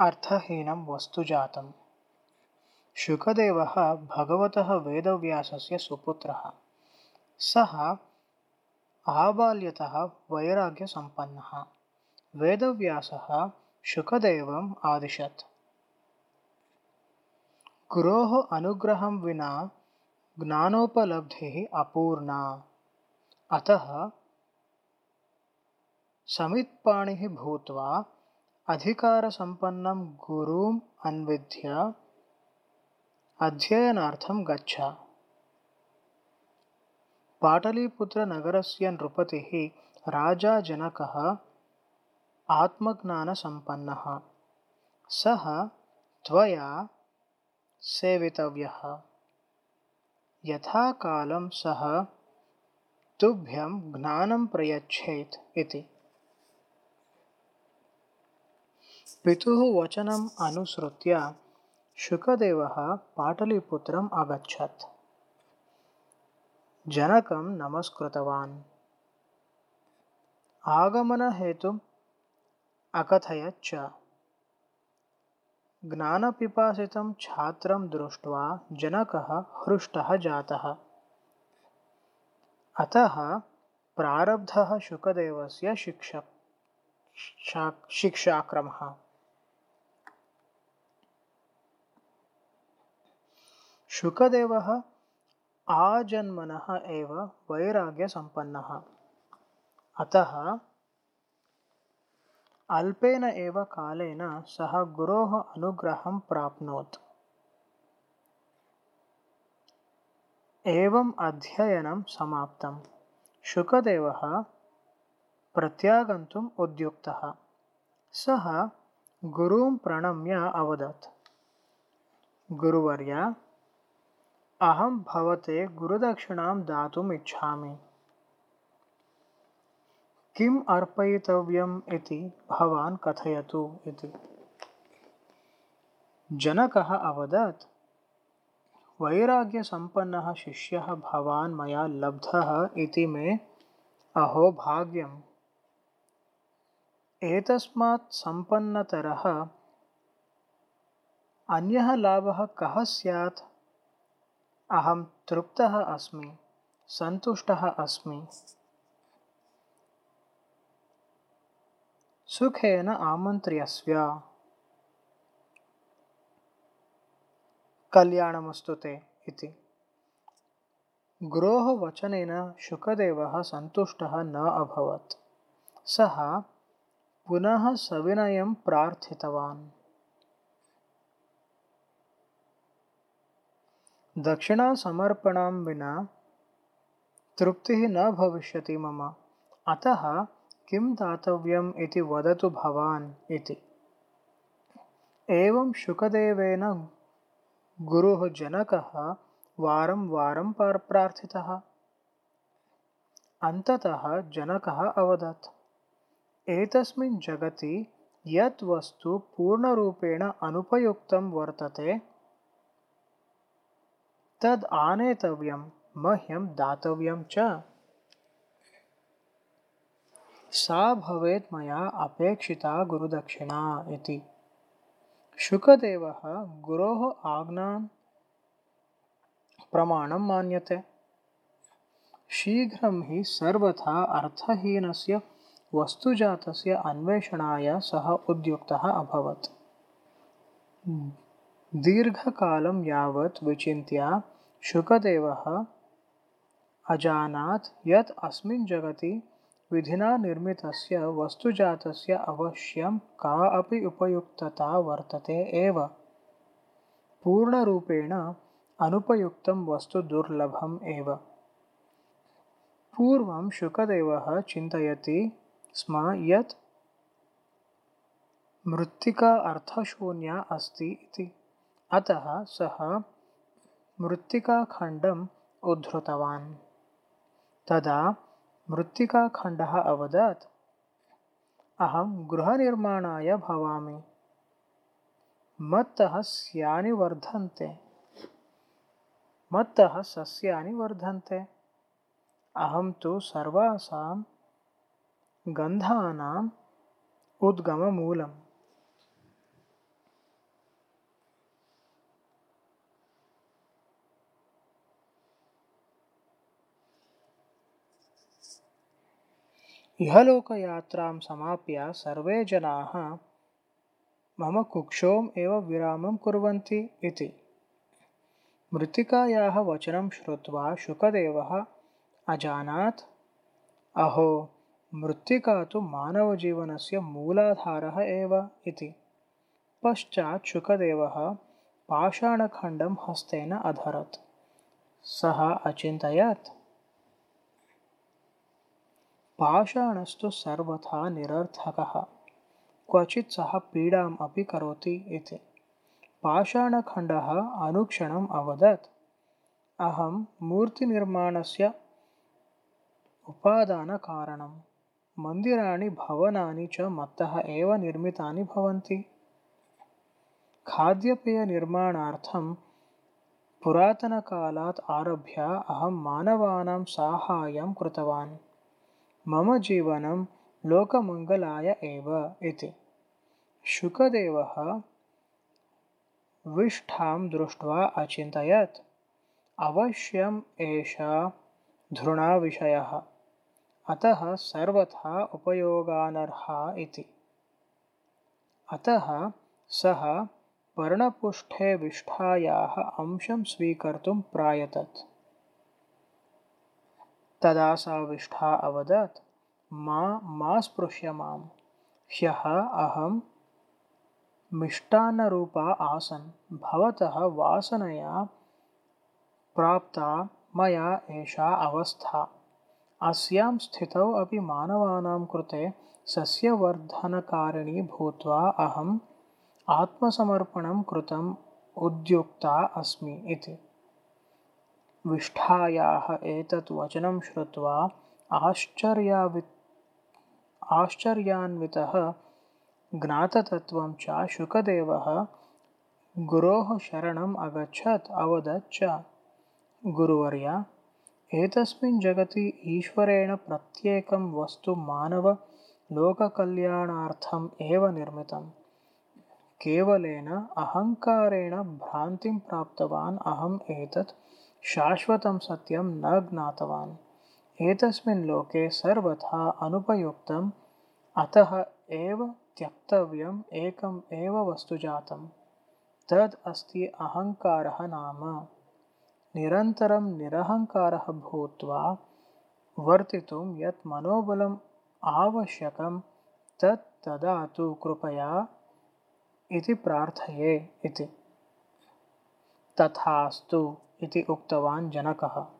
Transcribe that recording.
अर्थहीनं वस्तु जातम्। शुकदेवः भगवतः वेदव्यासस्य सुपुत्रः। सः आबाल्यतः वैराग्यसम्पन्नः। वेदव्यासः शुकदेवम् आदिशत्। गुरोः अनुग्रहं विना ज्ञानोपलब्धिः अपूर्णा। अतः समित्पाणिः भूत्वा अधिकारसम्पन्नं गुरुम् अन्विध्य अध्ययनार्थं गच्छ। पाटलीपुत्रनगरस्य नृपतिः राजा जनकः आत्मज्ञानसम्पन्नः। सः त्वया सेवितव्यः। यथा कालं सः तुभ्यं ज्ञानं प्रयच्छेत् इति। पितुः वचनम् अनुसृत्य शुकदेवः पाटलीपुत्रम् अगच्छत्। जनकं नमस्कृतवान्। आगमनहेतुम् अकथयच्च। ज्ञानपिपासितं छात्रं दृष्ट्वा जनकः हृष्टः जातः। अतः प्रारब्धः शुकदेवस्य शिक्षा शिक्षाक्रमः शुकदेवः आजन्मनः एव वैराग्यसम्पन्नः। अतः अल्पेन एव कालेन सः गुरोः अनुग्रहं प्राप्नोत्। एवम् अध्ययनं समाप्तं। शुकदेवः प्रत्यागन्तुम् उद्युक्तः। सः गुरुं प्रणम्य अवदत्। गुरुवर्य अहं भवते गुरुदक्षिणां दातुम् इच्छामि। किम् अर्पयितव्यम् इति भवान् कथयतु इति। जनकः अवदत्, वैराग्यसम्पन्नः शिष्यः भवान् मया लब्धः इति मे अहो भाग्यम्। एतस्मात् सम्पन्नतरः अन्यः लाभः कः स्यात्? अहं तृप्तः अस्मि सन्तुष्टः अस्मि। सुखेन आमन्त्र्यस्व कल्याणमस्तु ते इति। गुरोः वचनेन शुकदेवः सन्तुष्टः न अभवत्। सः पुनः सविनयं प्रार्थितवान् दक्षिणासमर्पणं विना तृप्तिः न भविष्यति मम। अतः किं दातव्यम् इति वदतु भवान् इति। एवं शुकदेवेन गुरुः जनकः वारं वारं प्रार्थितः। अन्ततः जनकः अवदत्, एतस्मिन् जगति यत् वस्तु पूर्णरूपेण अनुपयुक्तं वर्तते तद् आनेतव्यं, मह्यं दातव्यं च। सा भवेत् मया अपेक्षिता गुरुदक्षिणा इति। शुकदेवः गुरोः आज्ञां प्रमाणं मान्यते। शीघ्रं हि सर्वथा अर्थहीनस्य वस्तुजातस्य अन्वेषणाय सः उद्युक्तः अभवत्। दीर्घकालं यावत् विचिन्त्य शुकदेवः अजानात् यत् अस्मिन् जगति विधिना निर्मितस्य वस्तुजातस्य अवश्यं का अपि उपयुक्तता वर्तते एव। पूर्णरूपेण अनुपयुक्तं वस्तु दुर्लभम् एव। पूर्वं शुकदेवः चिन्तयति स्म यत् मृत्तिका अर्थशून्या अस्ति इति। अतः सः मृत्तिकाखण्डम् उद्धृतवान्। तदा मृत्तिकाखण्डः अवदत्, अहं गृहनिर्माणाय भवामि। मत्तः स्यानि वर्धन्ते। मत्तः सस्यानि वर्धन्ते। अहं तु सर्वासां गन्धानाम् उद्गममूलम्। इहलोकयात्रां समाप्य सर्वे जनाः मम कुक्षोम् एव विरामं कुर्वन्ति इति। मृत्तिकायाः वचनं श्रुत्वा शुकदेवः अजानात् अहो मृत्तिका तु मानवजीवनस्य मूलाधारः एव इति पश्चात् शुकदेवः पाषाणखण्डं हस्तेन अधरत्। सः अचिन्तयत् पाषाणस्तु सर्वथा निरर्थकः। क्वचित् सः पीडाम् अपि करोति इति। पाषाणखण्डः अनुक्षणम् अवदत्। अहं मूर्तिनिर्माणस्य उपादानकारणं मन्दिराणि भवनानि च मत्तः एव निर्मितानि भवन्ति। खाद्यपेयनिर्माणार्थं पुरातनकालात् आरभ्य अहं मानवानां साहाय्यं कृतवान् मम जीवनं लोकमङ्गलाय एव इति। शुकदेवः विष्ठां दृष्ट्वा अचिन्तयत्। अवश्यम् एषा धृणाविषयः। अतः सर्वथा उपयोगानर्हा इति। अतः सः पर्णपुष्ठे विष्ठायाः अंशं स्वीकर्तुं प्रायतत तदा सा विष्ठा अवदत्, मा मा स्पृश्य माँ ह्यः अहं मिष्टान्नरूपा आसन्। भवतः वासनया प्राप्ता मया एषा अवस्था। अस्यां स्थितौ अपि मानवानां कृते सस्यवर्धनकारिणी भूत्वा अहम् आत्मसमर्पणं कृतम् उद्युक्ता अस्मि इति। विष्ठायाः एतत् वचनं श्रुत्वा आश्चर्यावि आश्चर्यान्वितः ज्ञाततत्त्वं च शुकदेवः गुरोः शरणम् अगच्छत् अवदत् च गुरुवर्य एतस्मिन् जगति ईश्वरेण प्रत्येकं वस्तु मानवलोककल्याणार्थम् एव निर्मितं केवलेन अहङ्कारेण भ्रान्तिं प्राप्तवान् अहम् एतत् शाश्वतं सत्यं न ज्ञातवान्। एतस्मिन् लोके सर्वथा अनुपयुक्तम् अतः एव त्यक्तव्यम् एकम् एव वस्तु जातं तद् अस्ति अहङ्कारः नाम। निरन्तरं निरहङ्कारः भूत्वा वर्तितुं यत् मनोबलम् आवश्यकं तत् ददातु कृपया इति प्रार्थये इति। तथास्तु इति उक्तवान् जनकः।